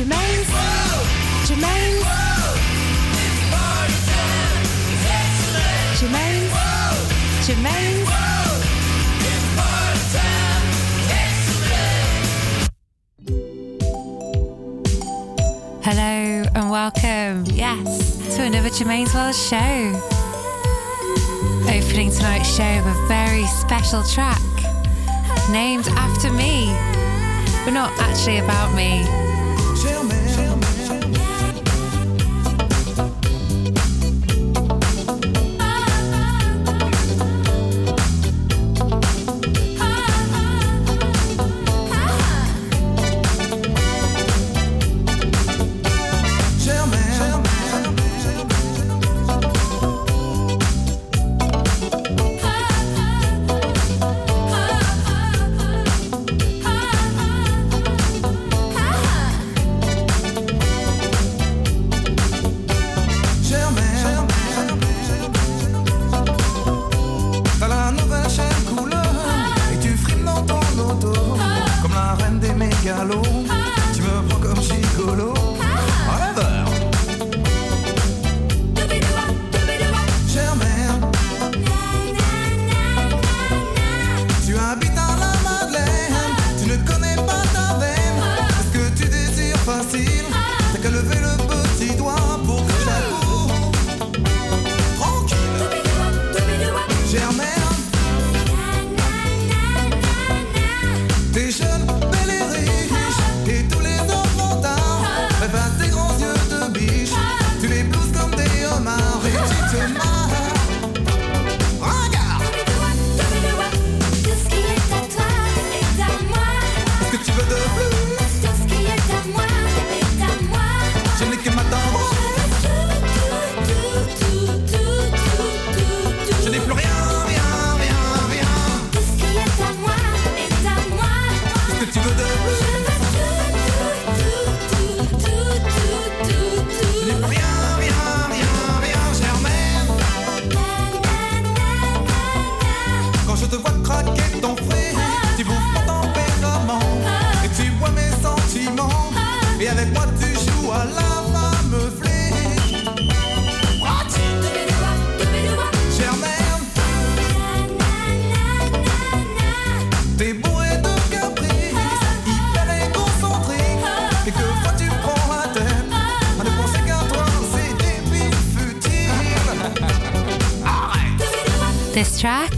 Germaine's. Whoa. Germaine's. Whoa. Germaine's. Whoa. Germaine's. Whoa. Hello and welcome, yes, to another Germaine's World show. Opening tonight's show with a very special track named after me, but not actually about me.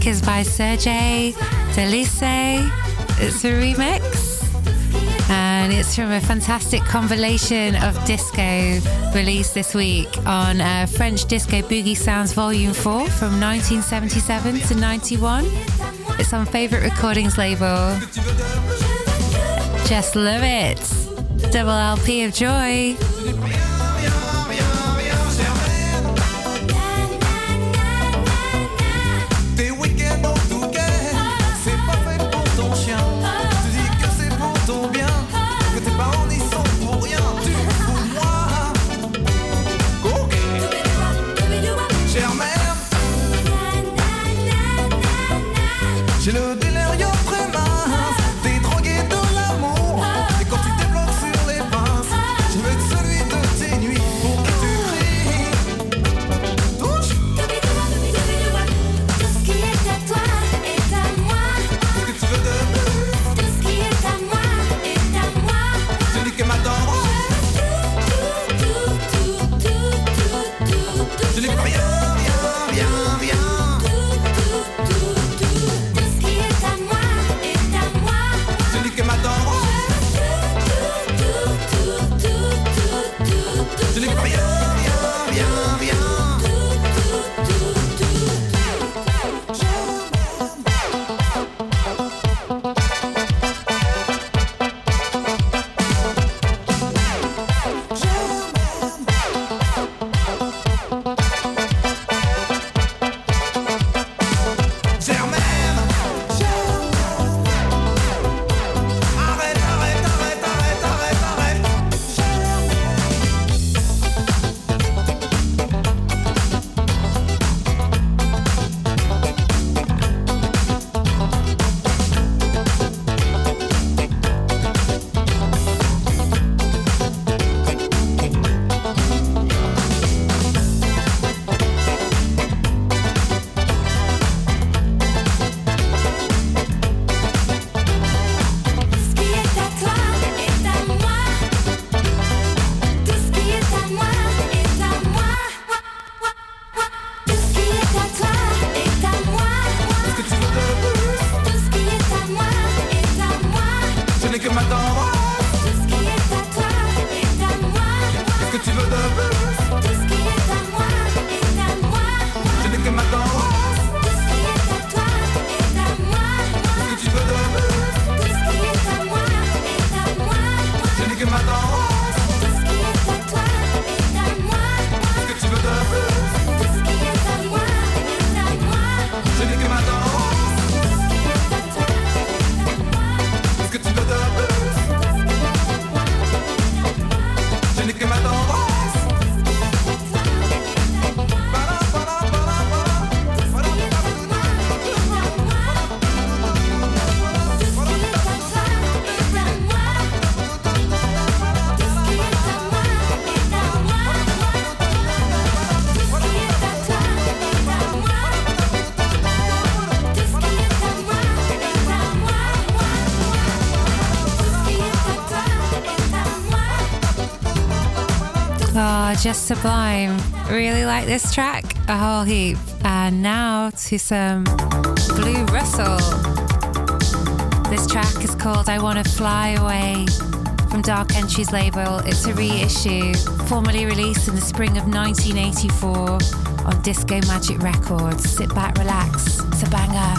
track is by Sergey Delise. It's a remix. And it's from a fantastic compilation of disco released this week on uh, French Disco Boogie Sounds Volume 4 from 1977 to 91. It's on Favorite Recordings label. Just love it. Double LP of joy. Salut! just sublime. Really like this track a whole heap. And now to some Blue Russell. This track is called I Wanna Fly Away from Dark Entries label. It's a reissue, formerly released in the spring of 1984 on Disco Magic Records. Sit back, relax. It's a banger.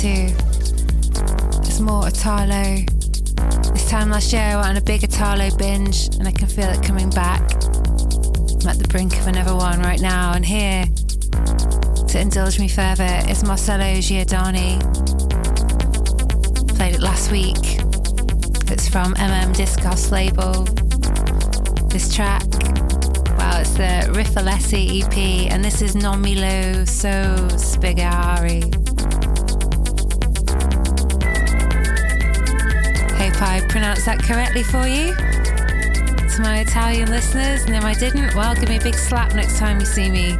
To is more Italo. This time last year I went on a big Italo binge and I can feel it coming back. I'm at the brink of another one right now and here to indulge me further is Marcello Giordani. Played it last week. It's from MM Discos label. This track, wow, it's the Riffalessi EP, and this is Non Milo So Spigari. Hope I pronounced that correctly for you. To my Italian listeners, and if I didn't, well, give me a big slap next time you see me.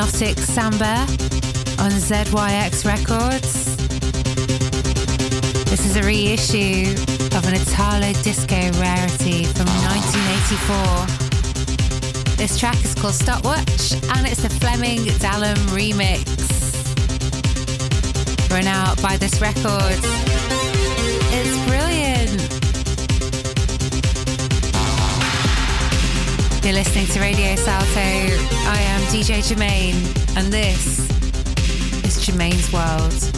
Hypnotic samba on ZYX Records? This is a reissue of an Italo disco rarity from 1984. This track is called Stopwatch and it's the Flemming Dalum remix. Run out by this record. It's brilliant. You're listening to Radio Salto. I am DJ Germaine, and this is Germaine's World.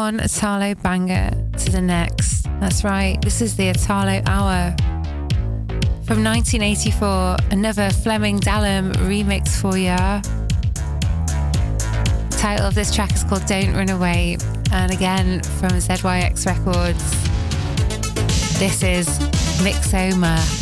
One Italo banger to the next. That's right, this is the Italo Hour. From 1984, another Flemming Dalum remix for ya. Title of this track is called Don't Run Away, and again from ZYX Records. This is Mixoma.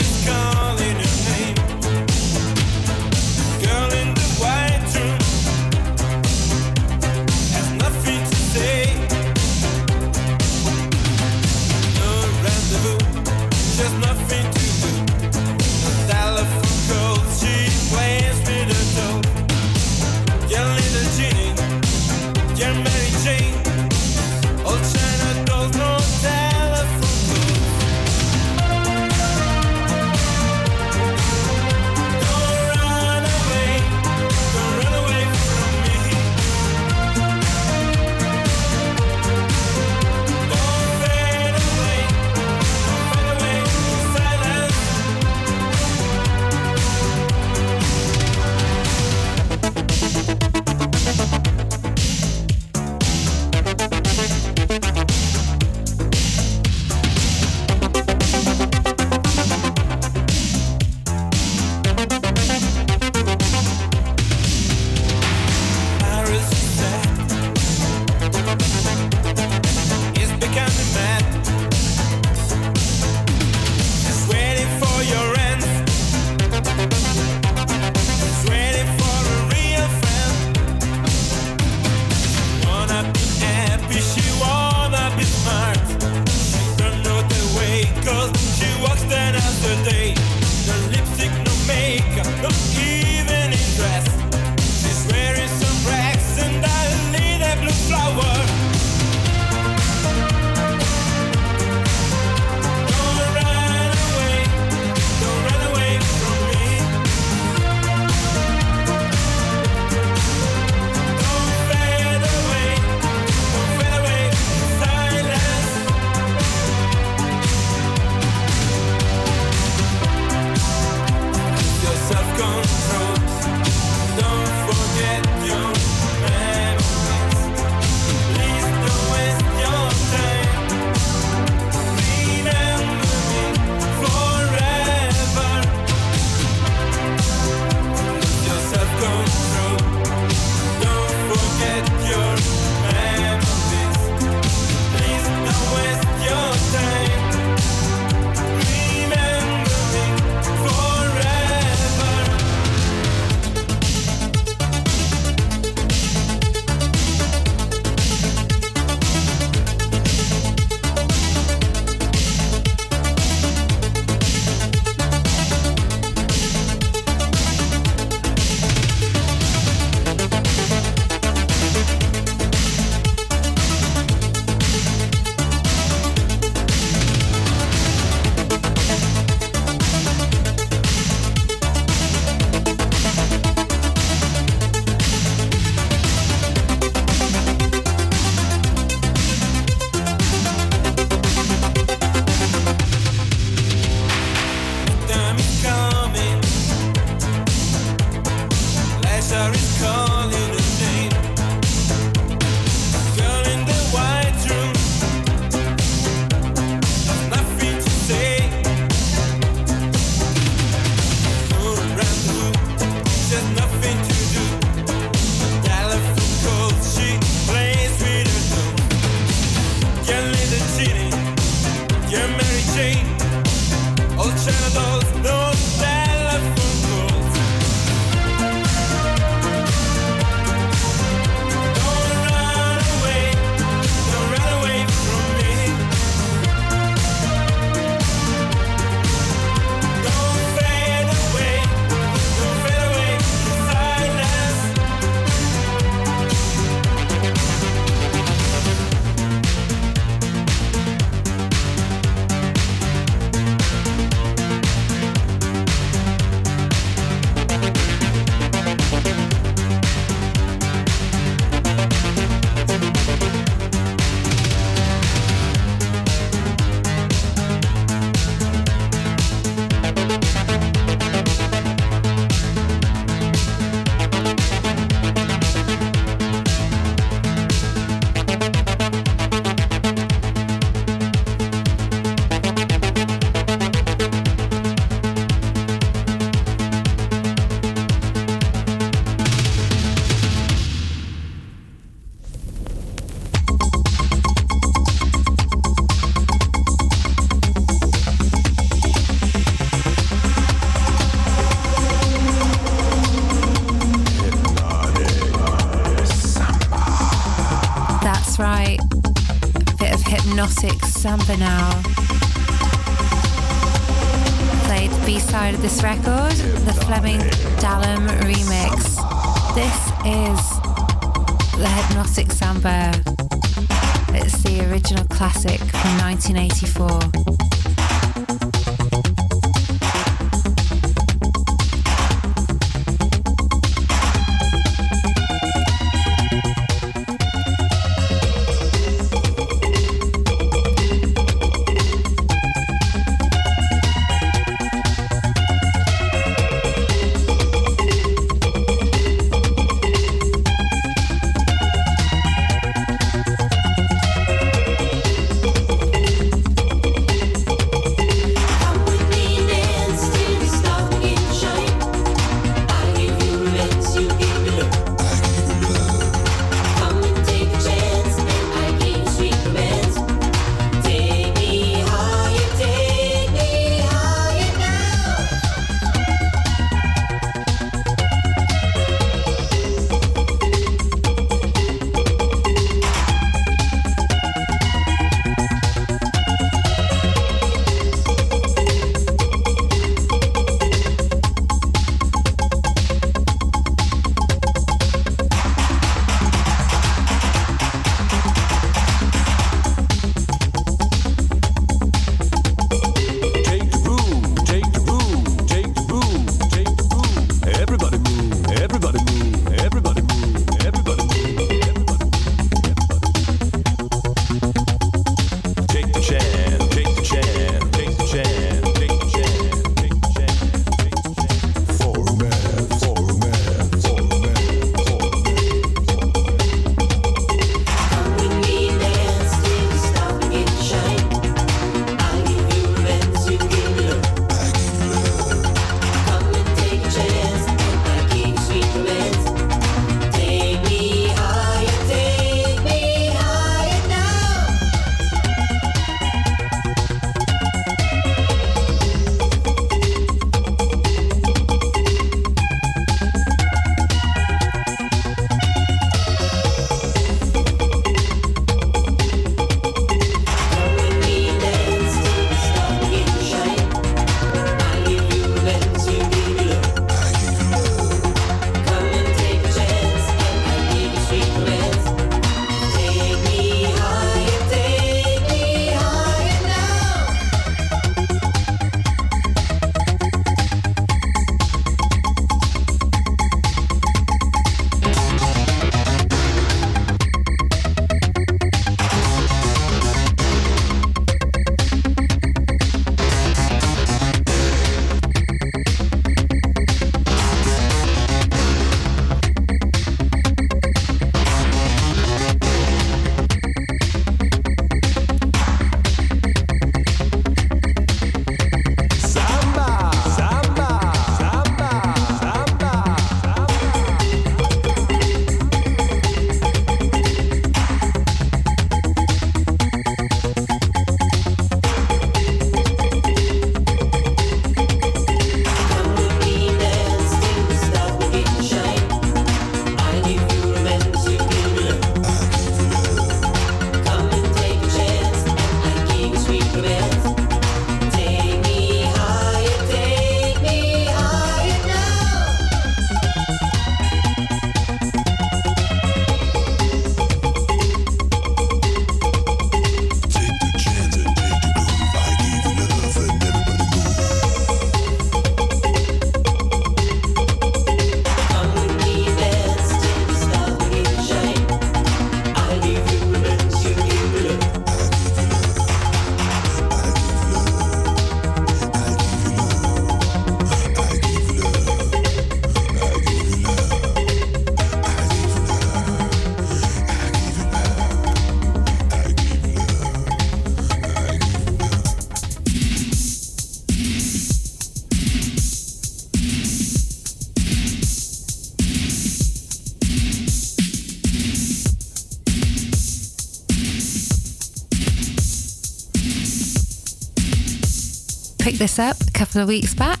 Picked this up a couple of weeks back.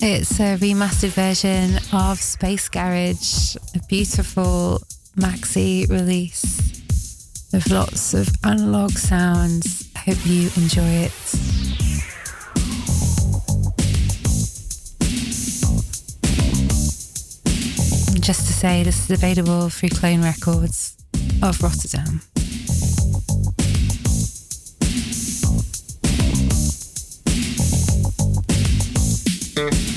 It's a remastered version of Space Garage, a beautiful maxi release. with lots of analog sounds. I hope you enjoy it. Just to say, this is available through Clone Records of Rotterdam. Mm-hmm.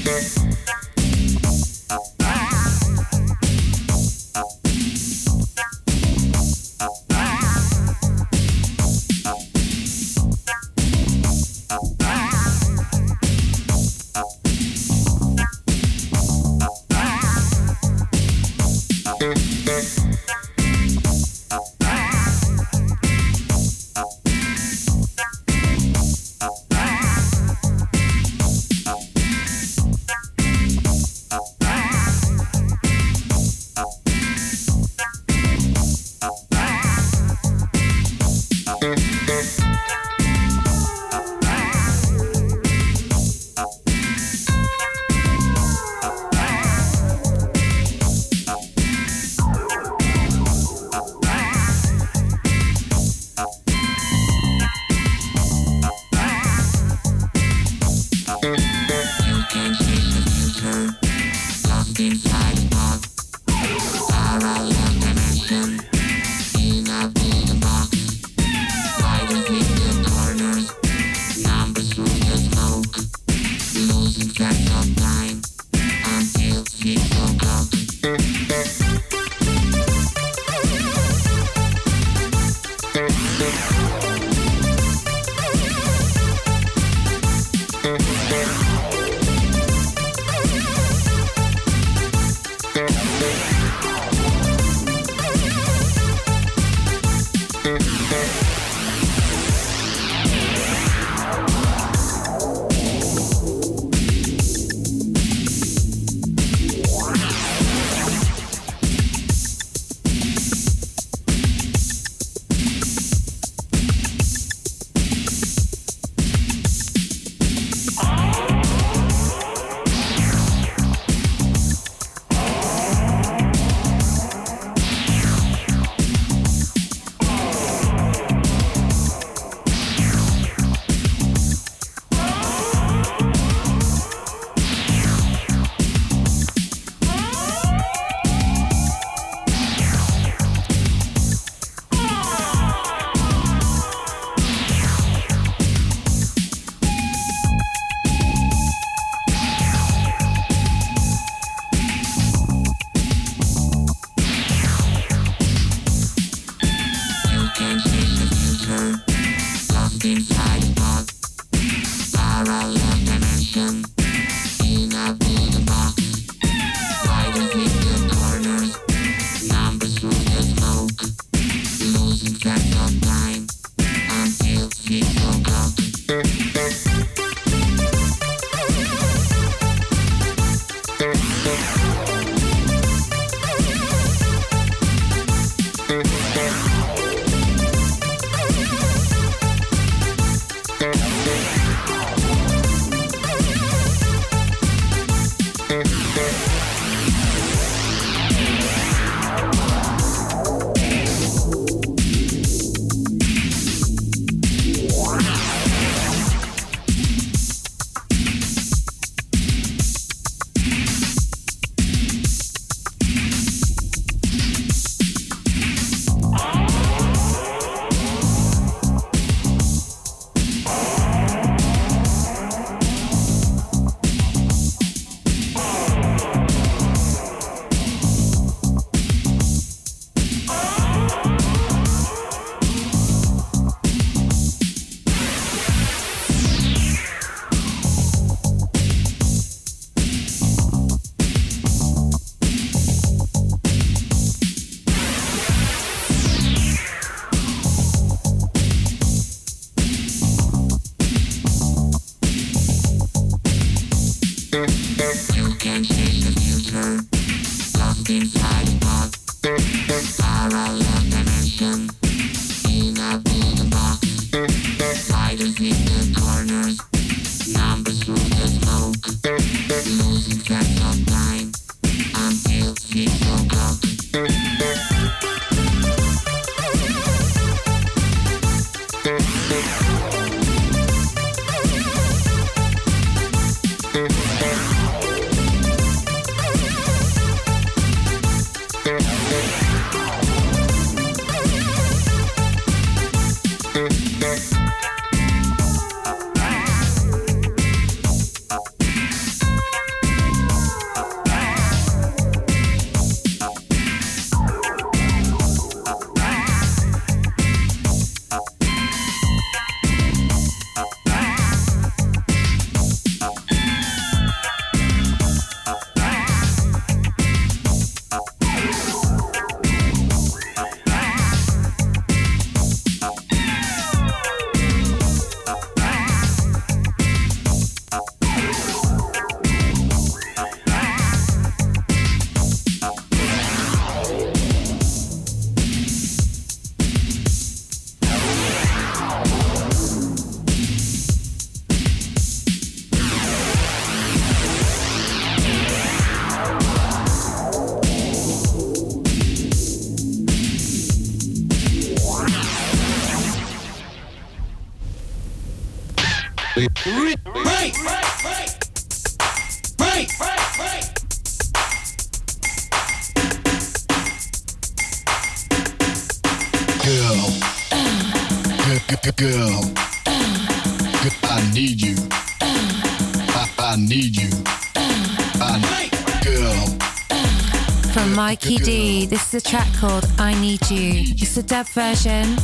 is a track called I Need You. It's a dub version.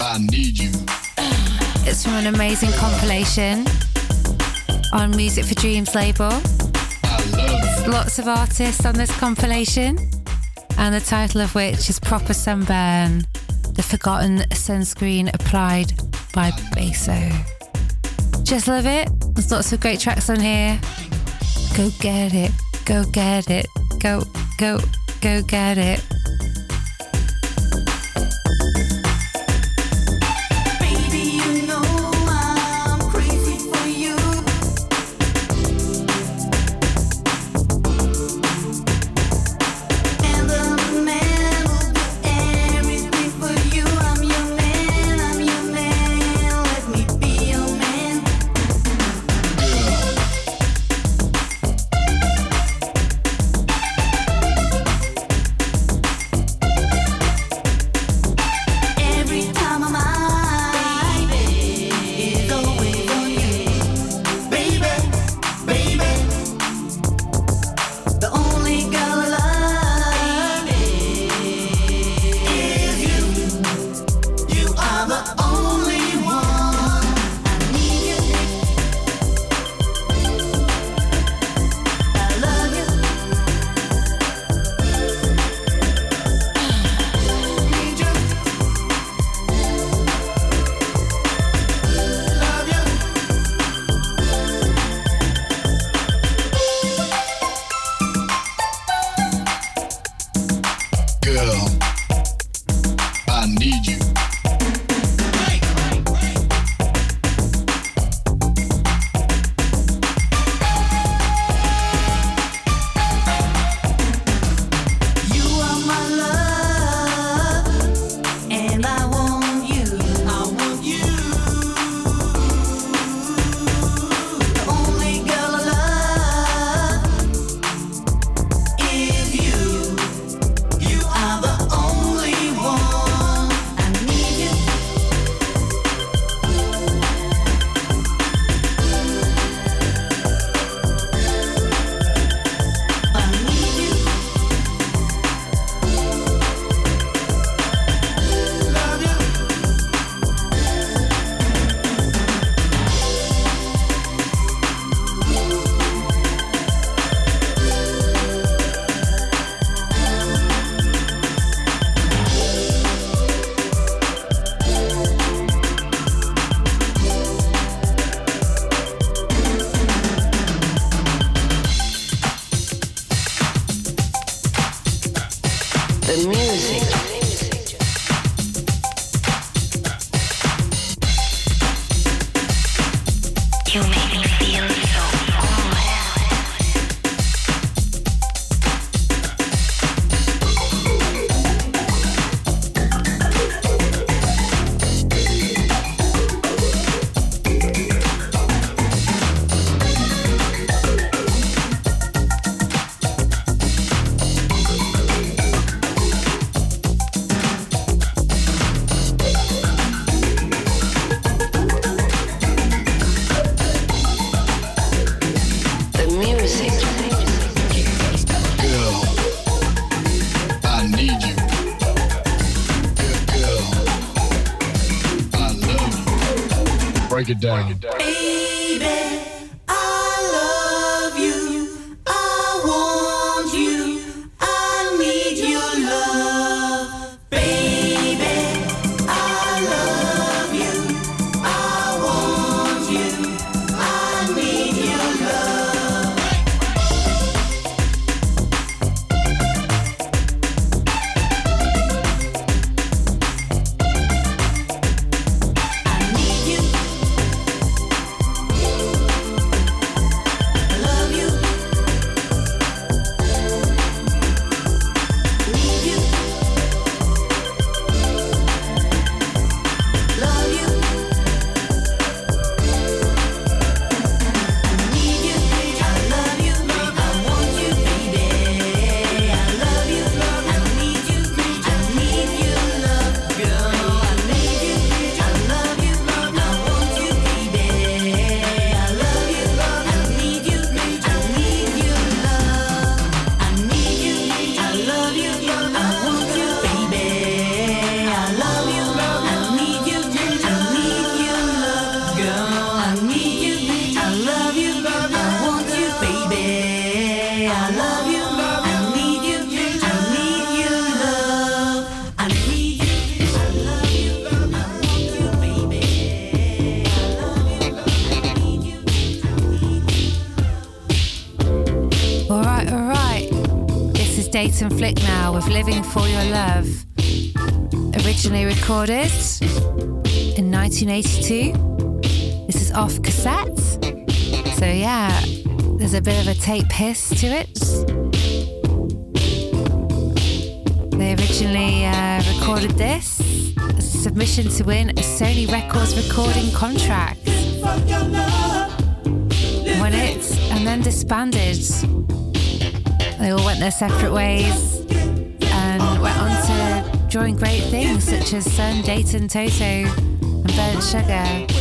I Need You. It's from an amazing compilation on Music for Dreams label. Lots of artists on this compilation, and the title of which is Proper Sunburn The Forgotten Sunscreen Applied by Basso. Just love it. There's lots of great tracks on here. Go get it. Go get it. Go, go, go get it. break it down. Break it down. Nathan Flick now with Living for Your Love. Originally recorded in 1982. This is off cassette. So, yeah, there's a bit of a tape hiss to it. They originally uh, recorded this as a submission to win a Sony Records recording contract. Won it and then disbanded. They all went their separate ways and went on to join great things such as Sun, Dayton, Toto, and Burnt Sugar.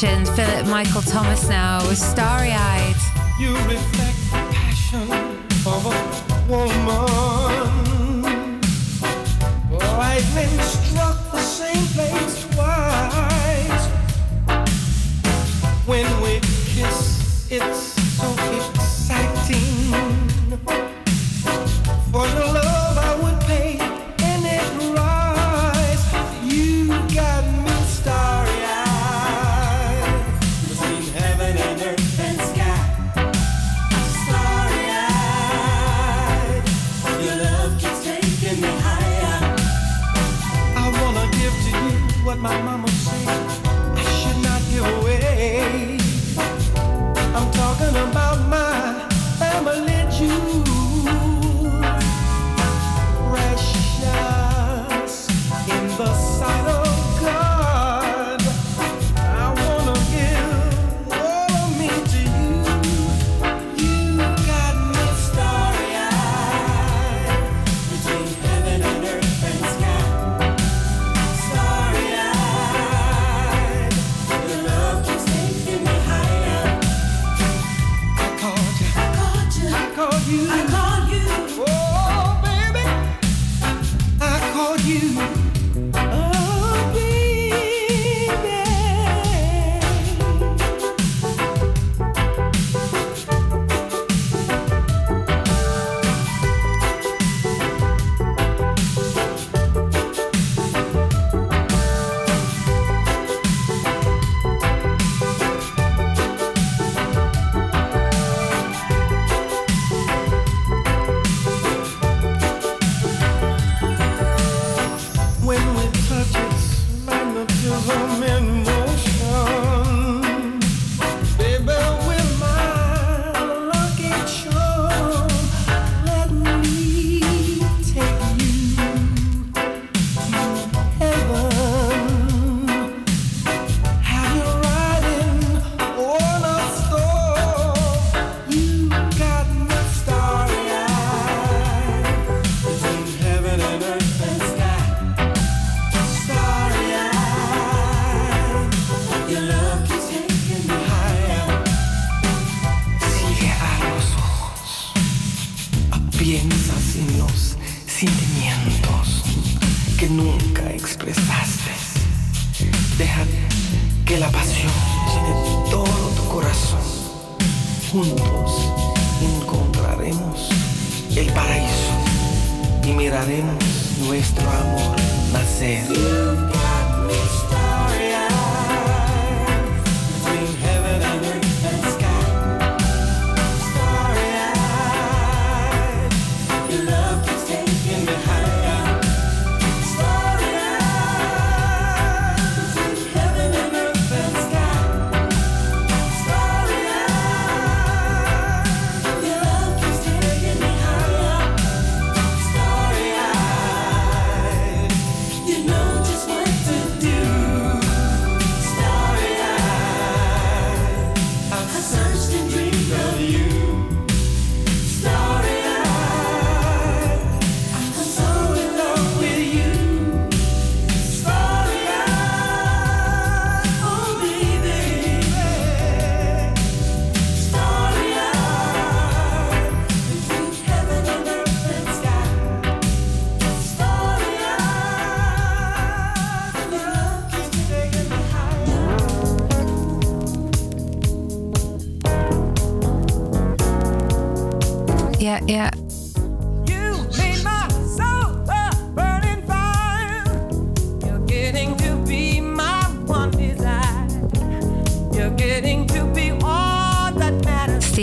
mentioned Philip Michael Thomas now with Starry Eyes.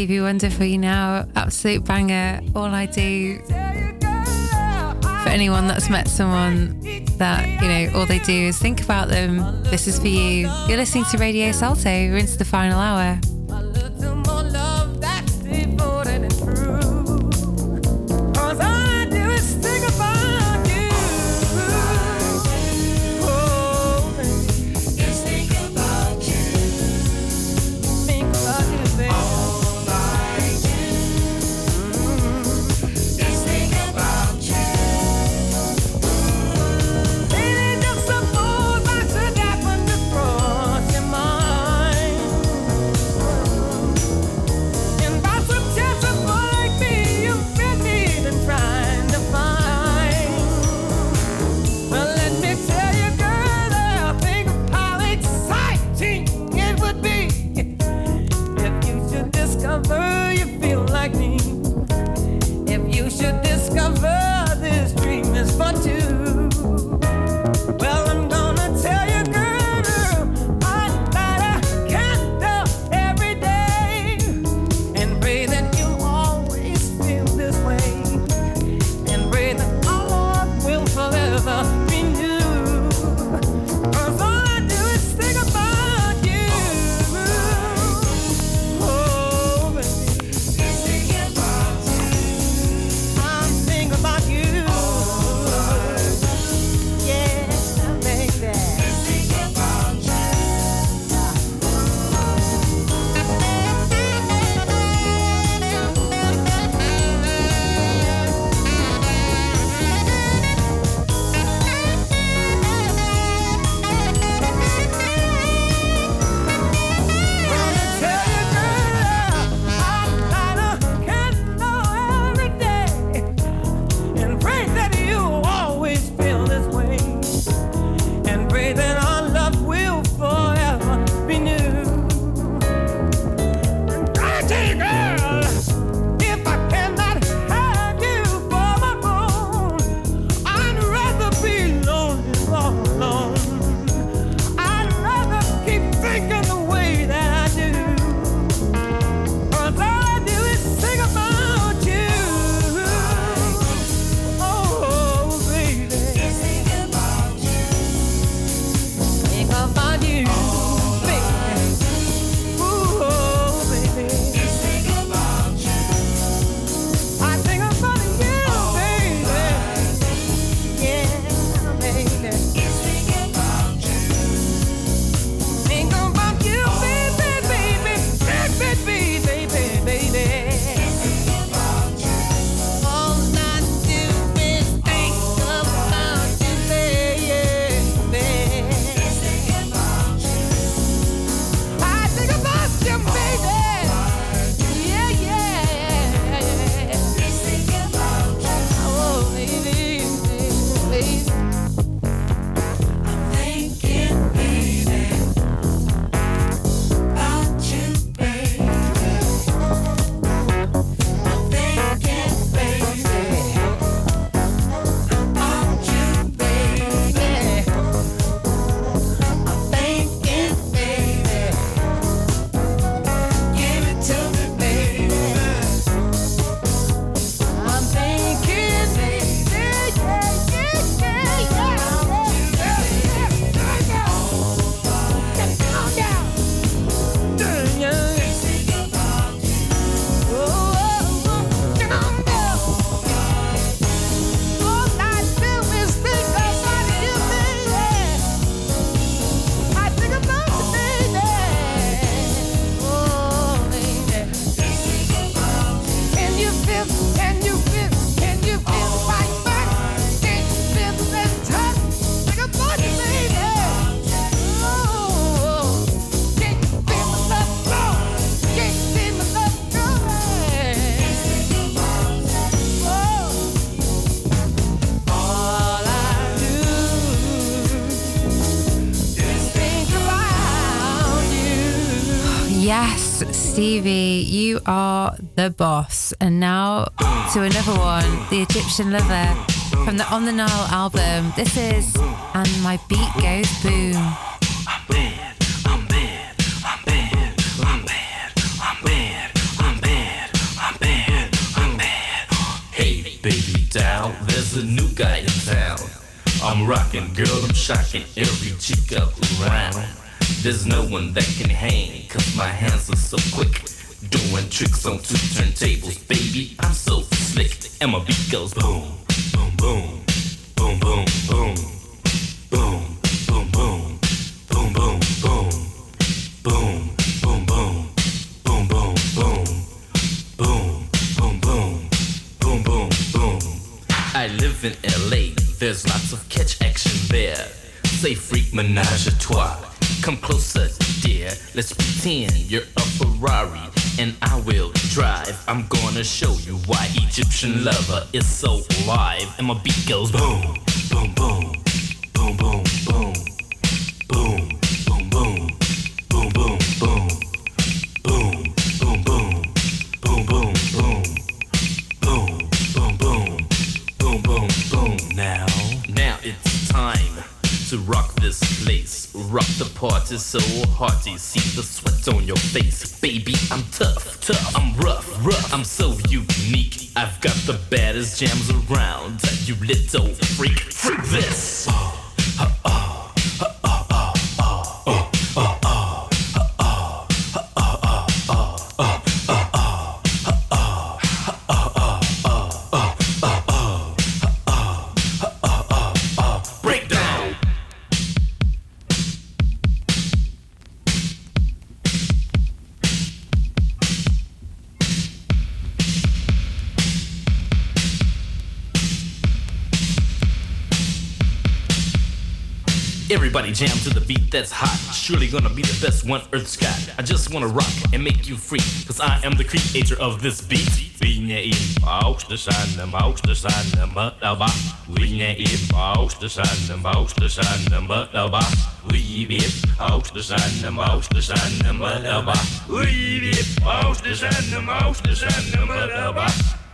Stevie Wonder for you now. Absolute banger. All I do for anyone that's met someone that, you know, all they do is think about them. This is for you. You're listening to Radio Salto. We're into the final hour. Levy, you are the boss. And now to another one, The Egyptian Lover from the On the Nile album. This is And My Beat Goes Boom. Hey, baby doll, there's a new guy in town. I'm rocking, girl, I'm shocking every chick up around. There's no one that can hang, cause my hands are so quick on two turntables, baby. I'm so slick, and my beat goes. Lover is so live, and my beat jam to the beat that's hot. Surely gonna be the best one Earth's got. I just wanna rock and make you free, cause I am the creator of this beat. Linie in augsterschannen, augsterschannen, madaba. Linie in augsterschannen, augsterschannen, madaba. We weer augsterschannen, augsterschannen, madaba. We weer augsterschannen, augsterschannen, madaba.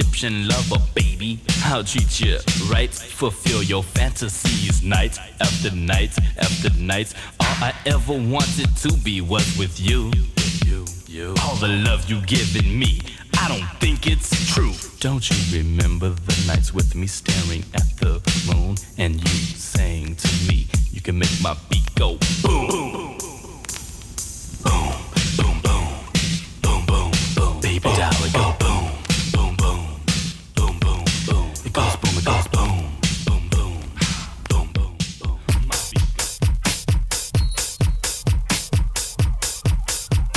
Egyptian lover, baby. I'll treat you right, fulfill your fantasies night after night after night. All I ever wanted to be was with you. All the love you've given me, I don't think it's true. Don't you remember the nights with me staring at the moon and you saying to me, you can make my beat go boom, boom,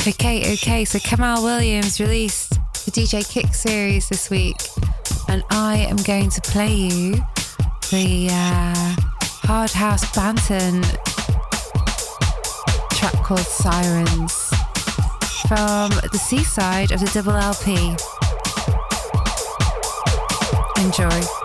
Okay, okay. So Kamaal Williams released the DJ Kick series this week, and I am going to play you the uh, Hard House Banton track called Sirens from the seaside of the double LP. Enjoy.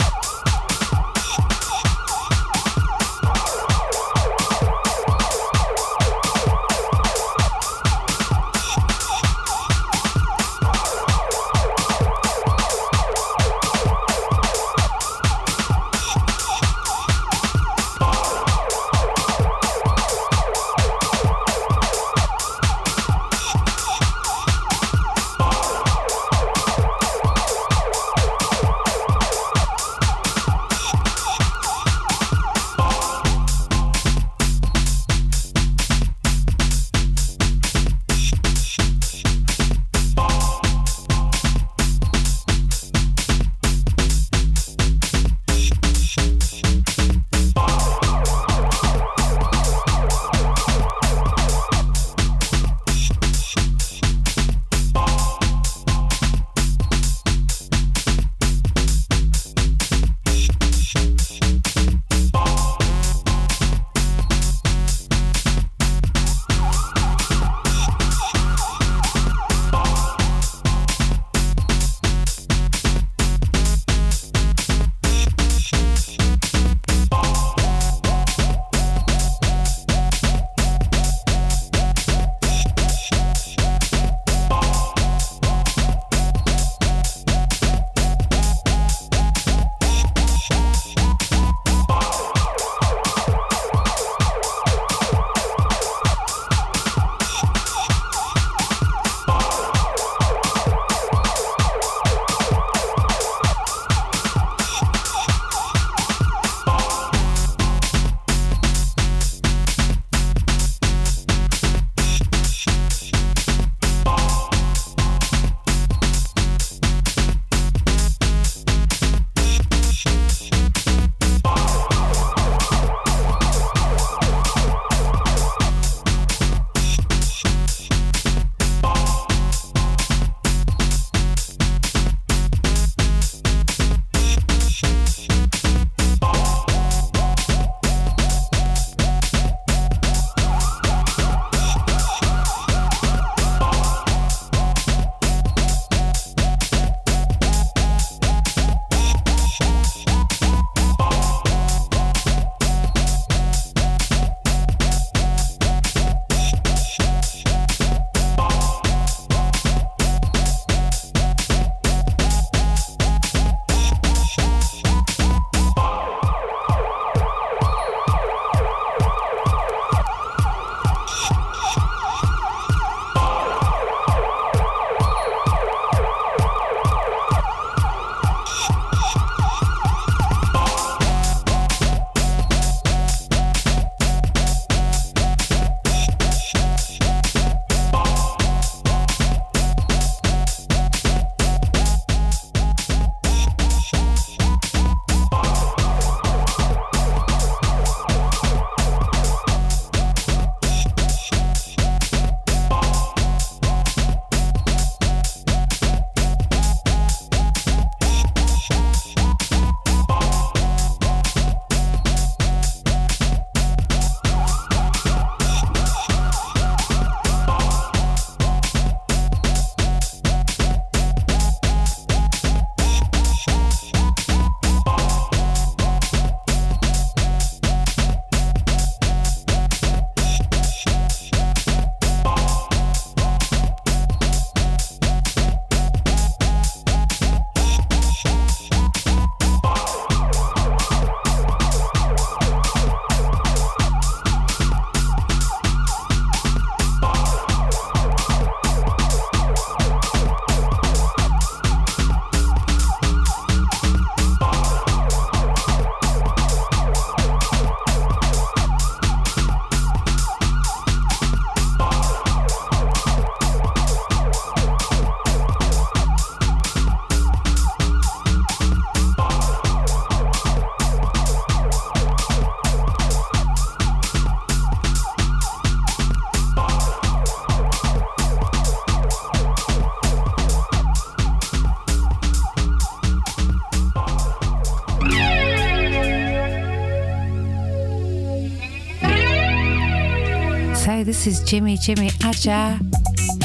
This is Jimmy Jimmy Aja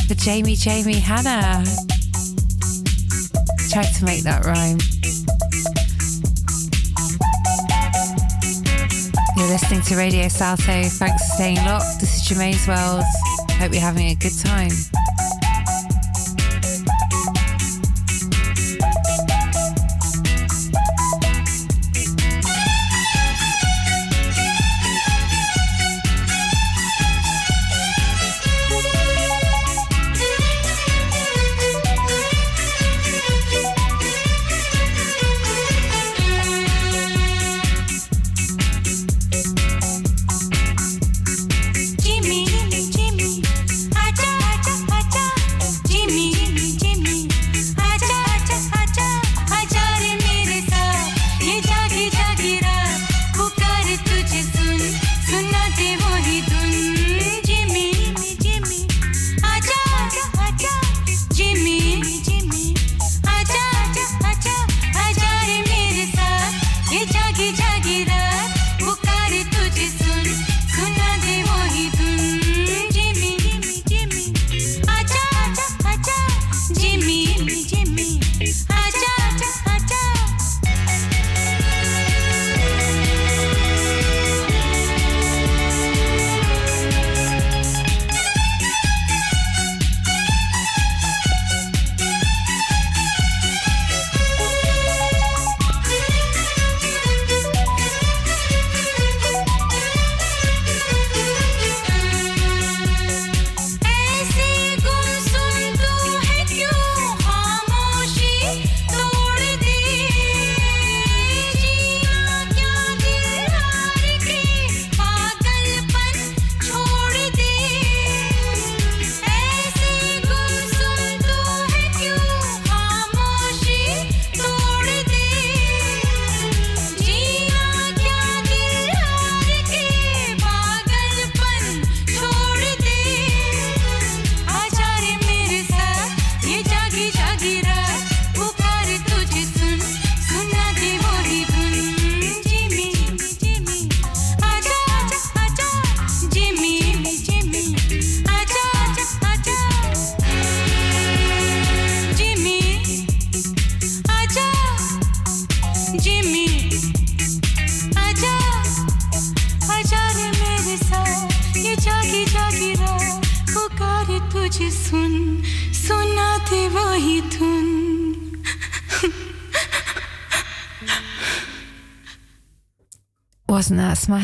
for Jamie Jamie Hannah. Try to make that rhyme. You're listening to Radio Salto. Thanks for staying locked. This is Germaine's World. Hope you're having a good time.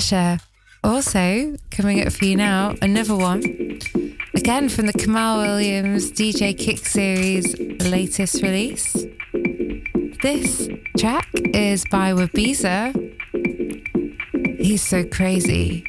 Share. Also, coming up for you now, another one. Again from the Kamaal Williams DJ Kick series latest release. This track is by Wabiza. He's so crazy.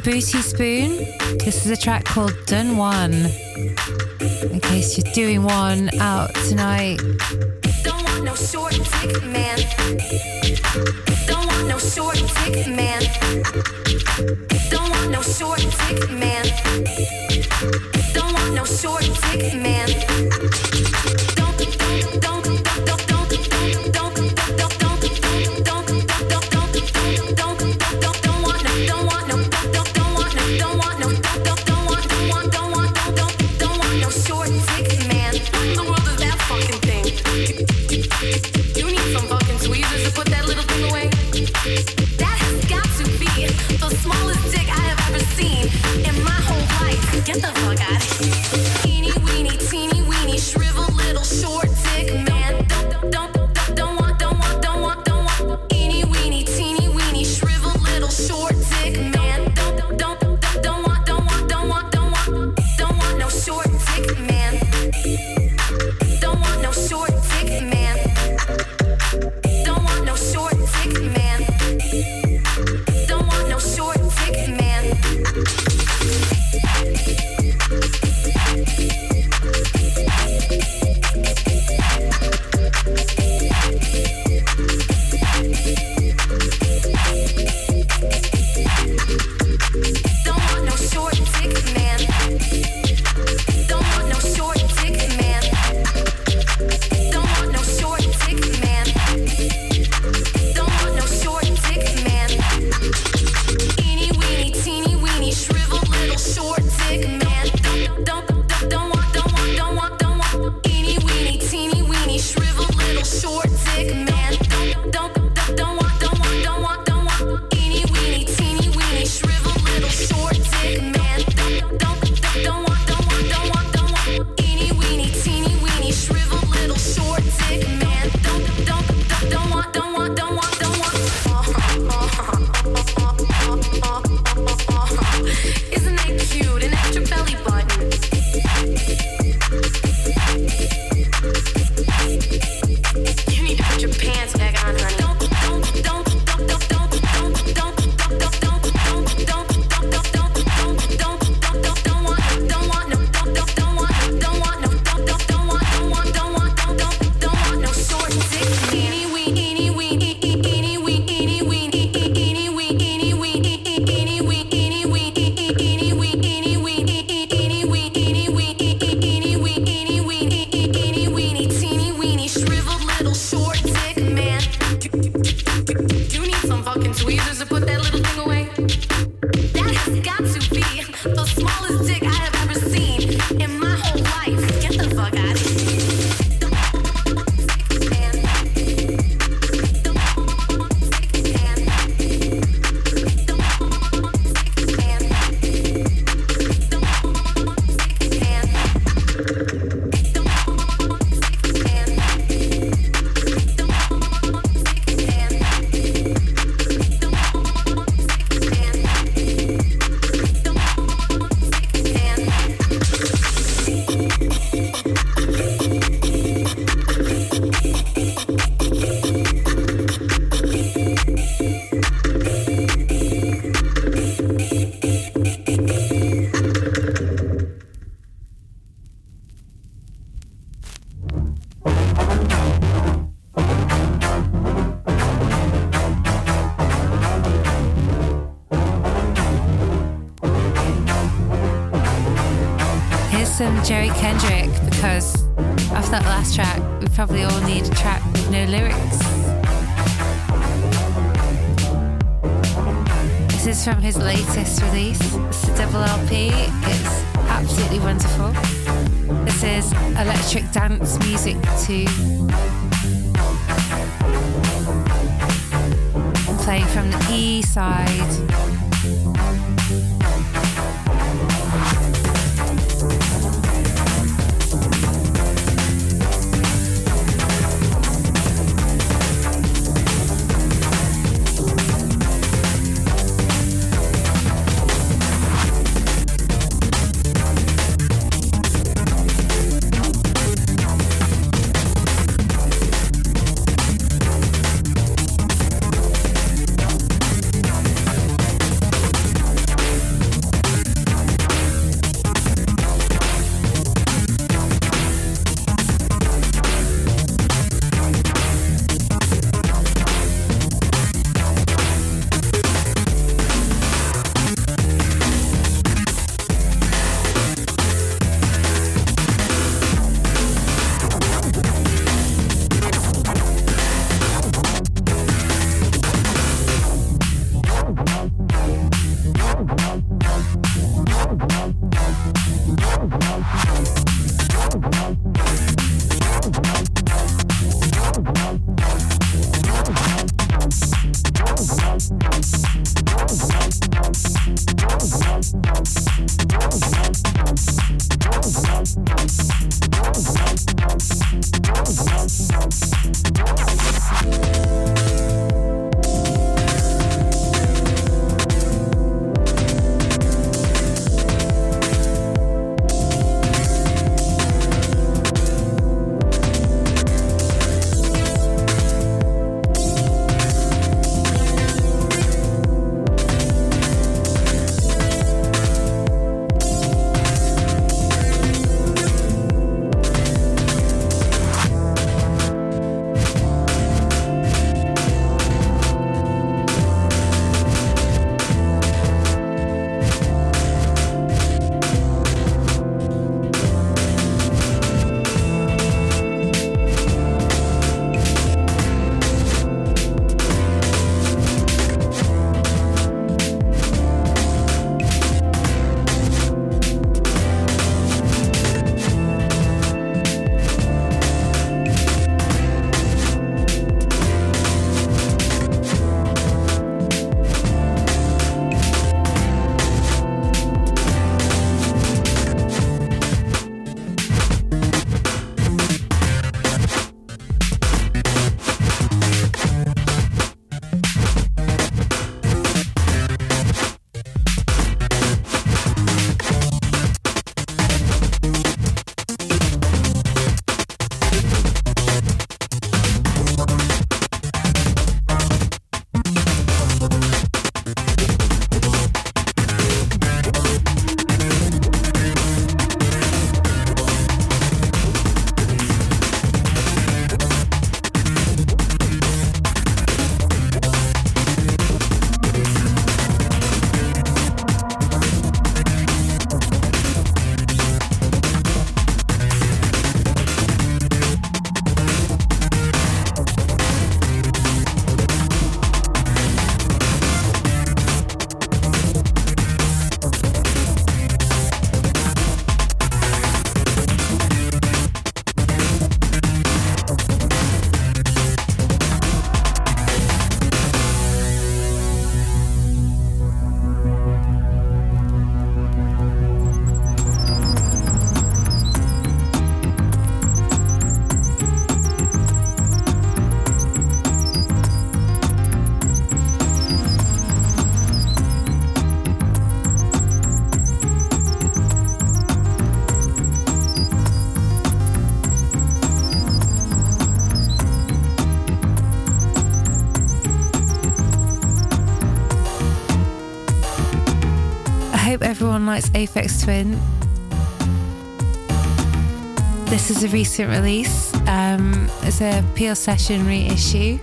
and Booty Spoon. This is a track called Done One. In case you're doing one out tonight. Don't want no short dick man. Don't want no short dick man. Don't want no short dick man. Don't want no short dick man. Jerry Kendrick because after that last track, we probably all need a track with no lyrics. This is from his latest release, it's a double LP. It's absolutely wonderful. This is Electric Dance Music too. I'm playing from the E side. Everyone likes Aphex Twin. This is a recent release. Um, it's a Peel Session reissue.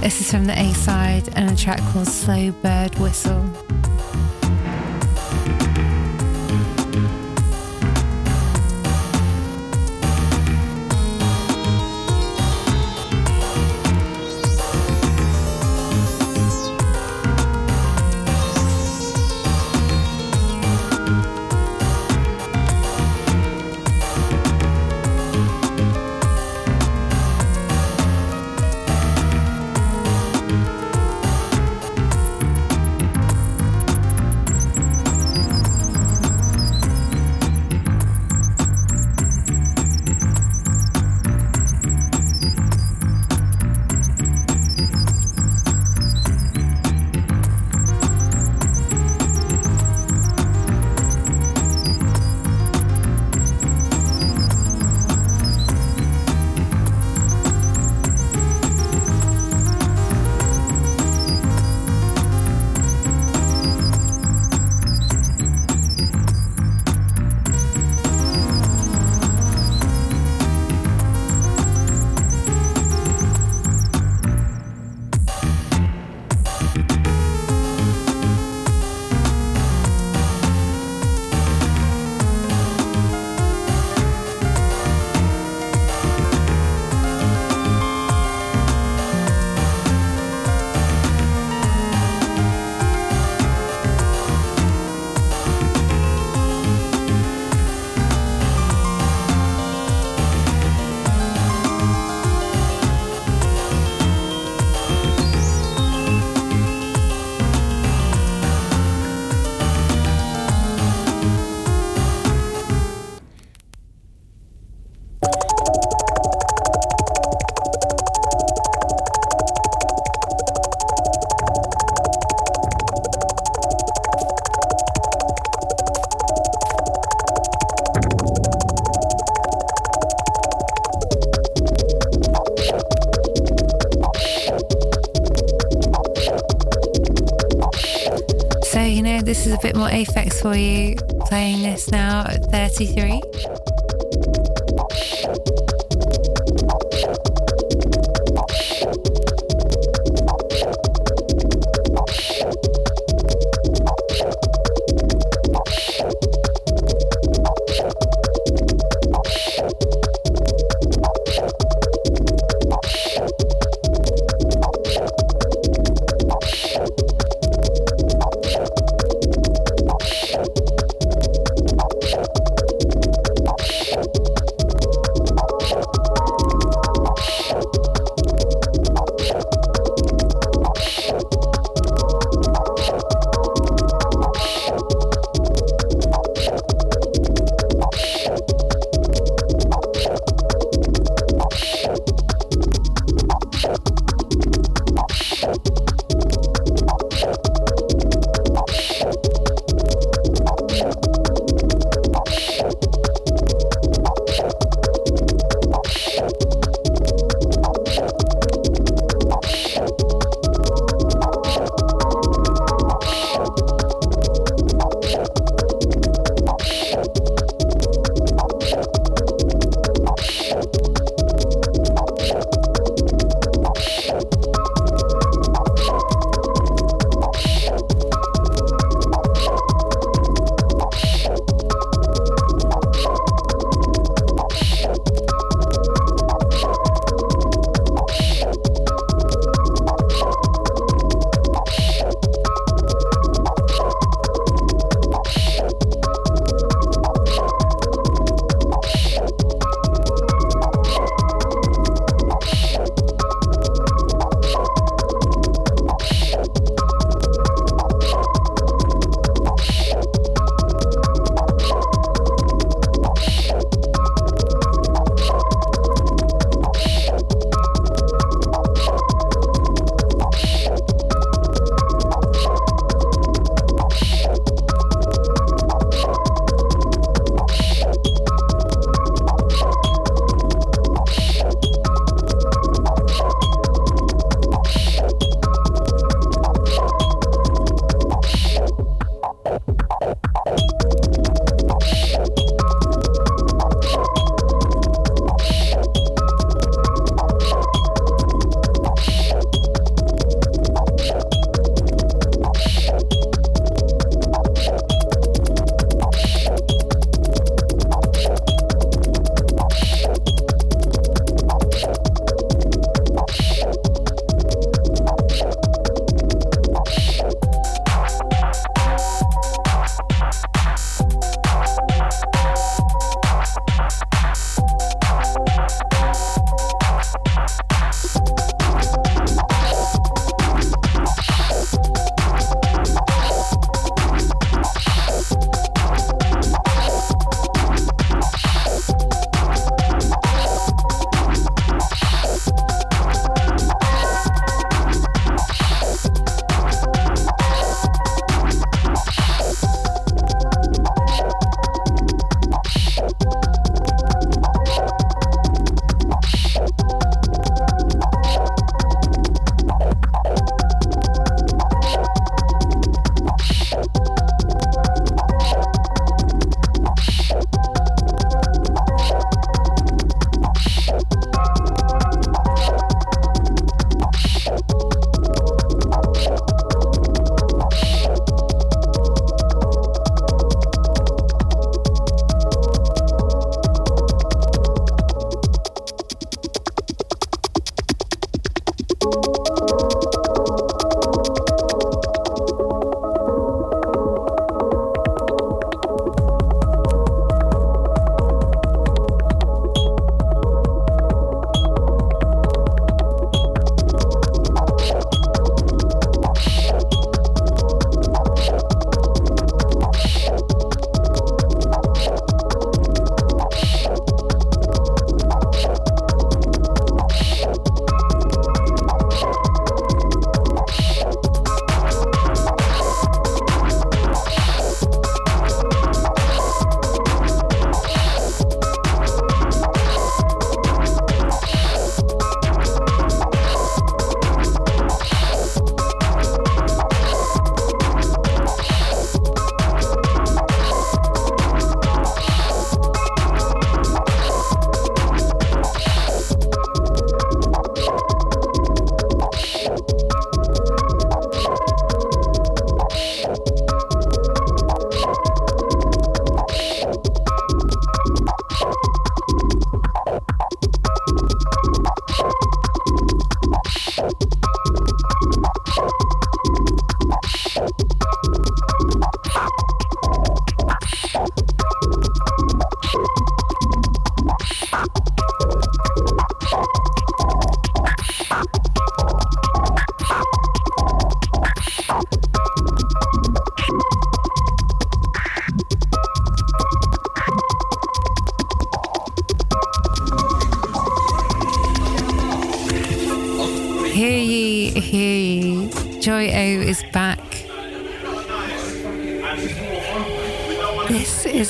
This is from the A side and a track called Slow Bird Whistle. For you, playing this now at 33.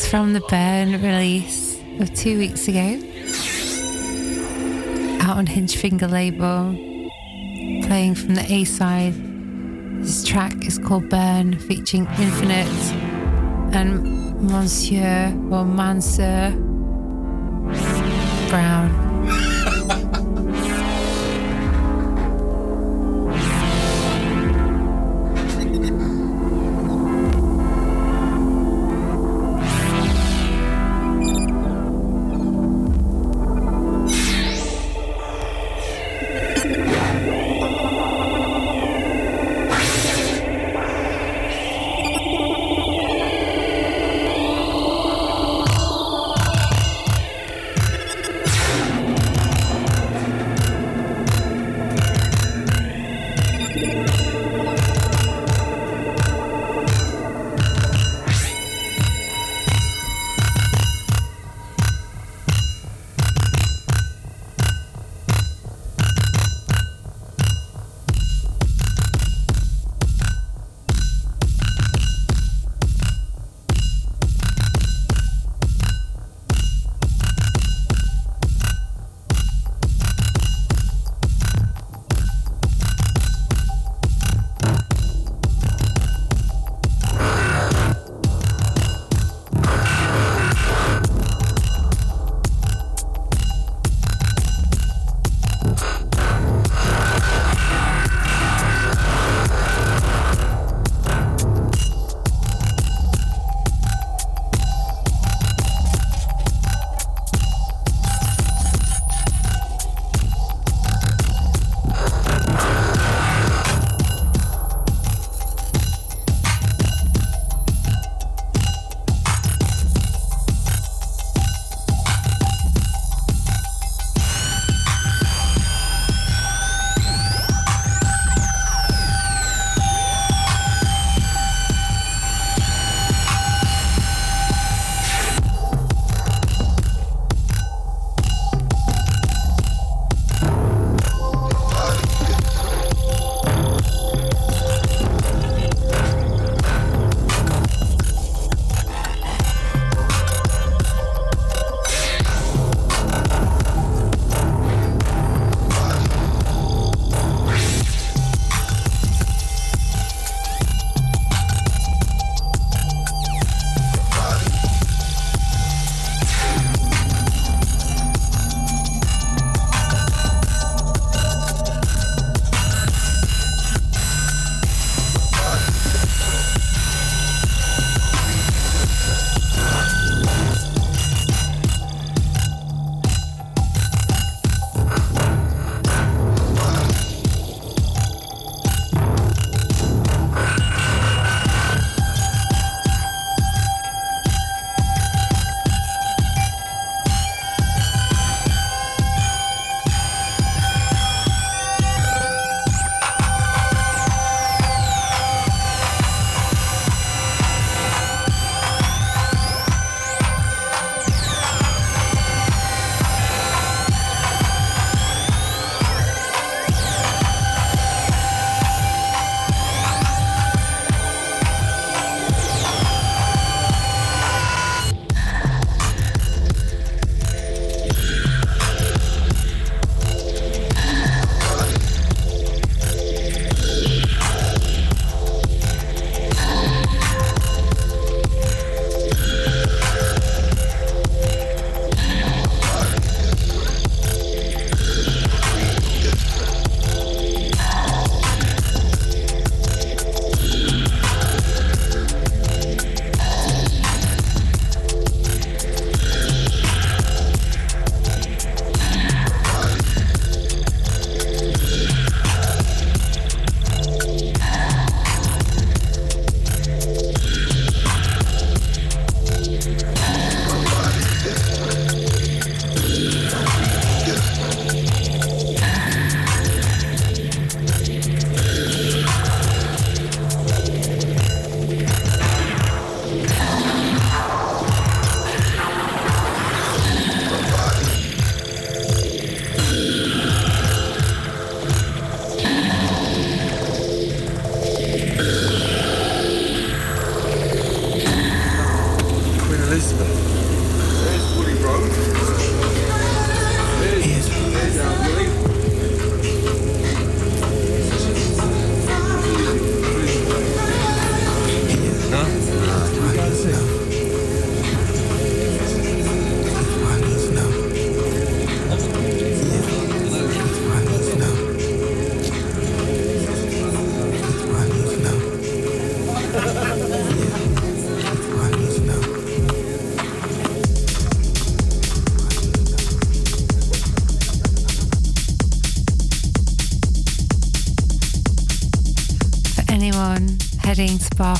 From the Burn release of two weeks ago. Out on Hingefinger label. Playing from the A side. This track is called Burn, featuring Infinite and Monsieur or Mansur Brown.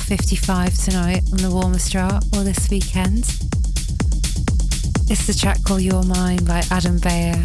55 tonight on the warmest drop or this weekend. It's the track called Your Mind by Adam Beyer.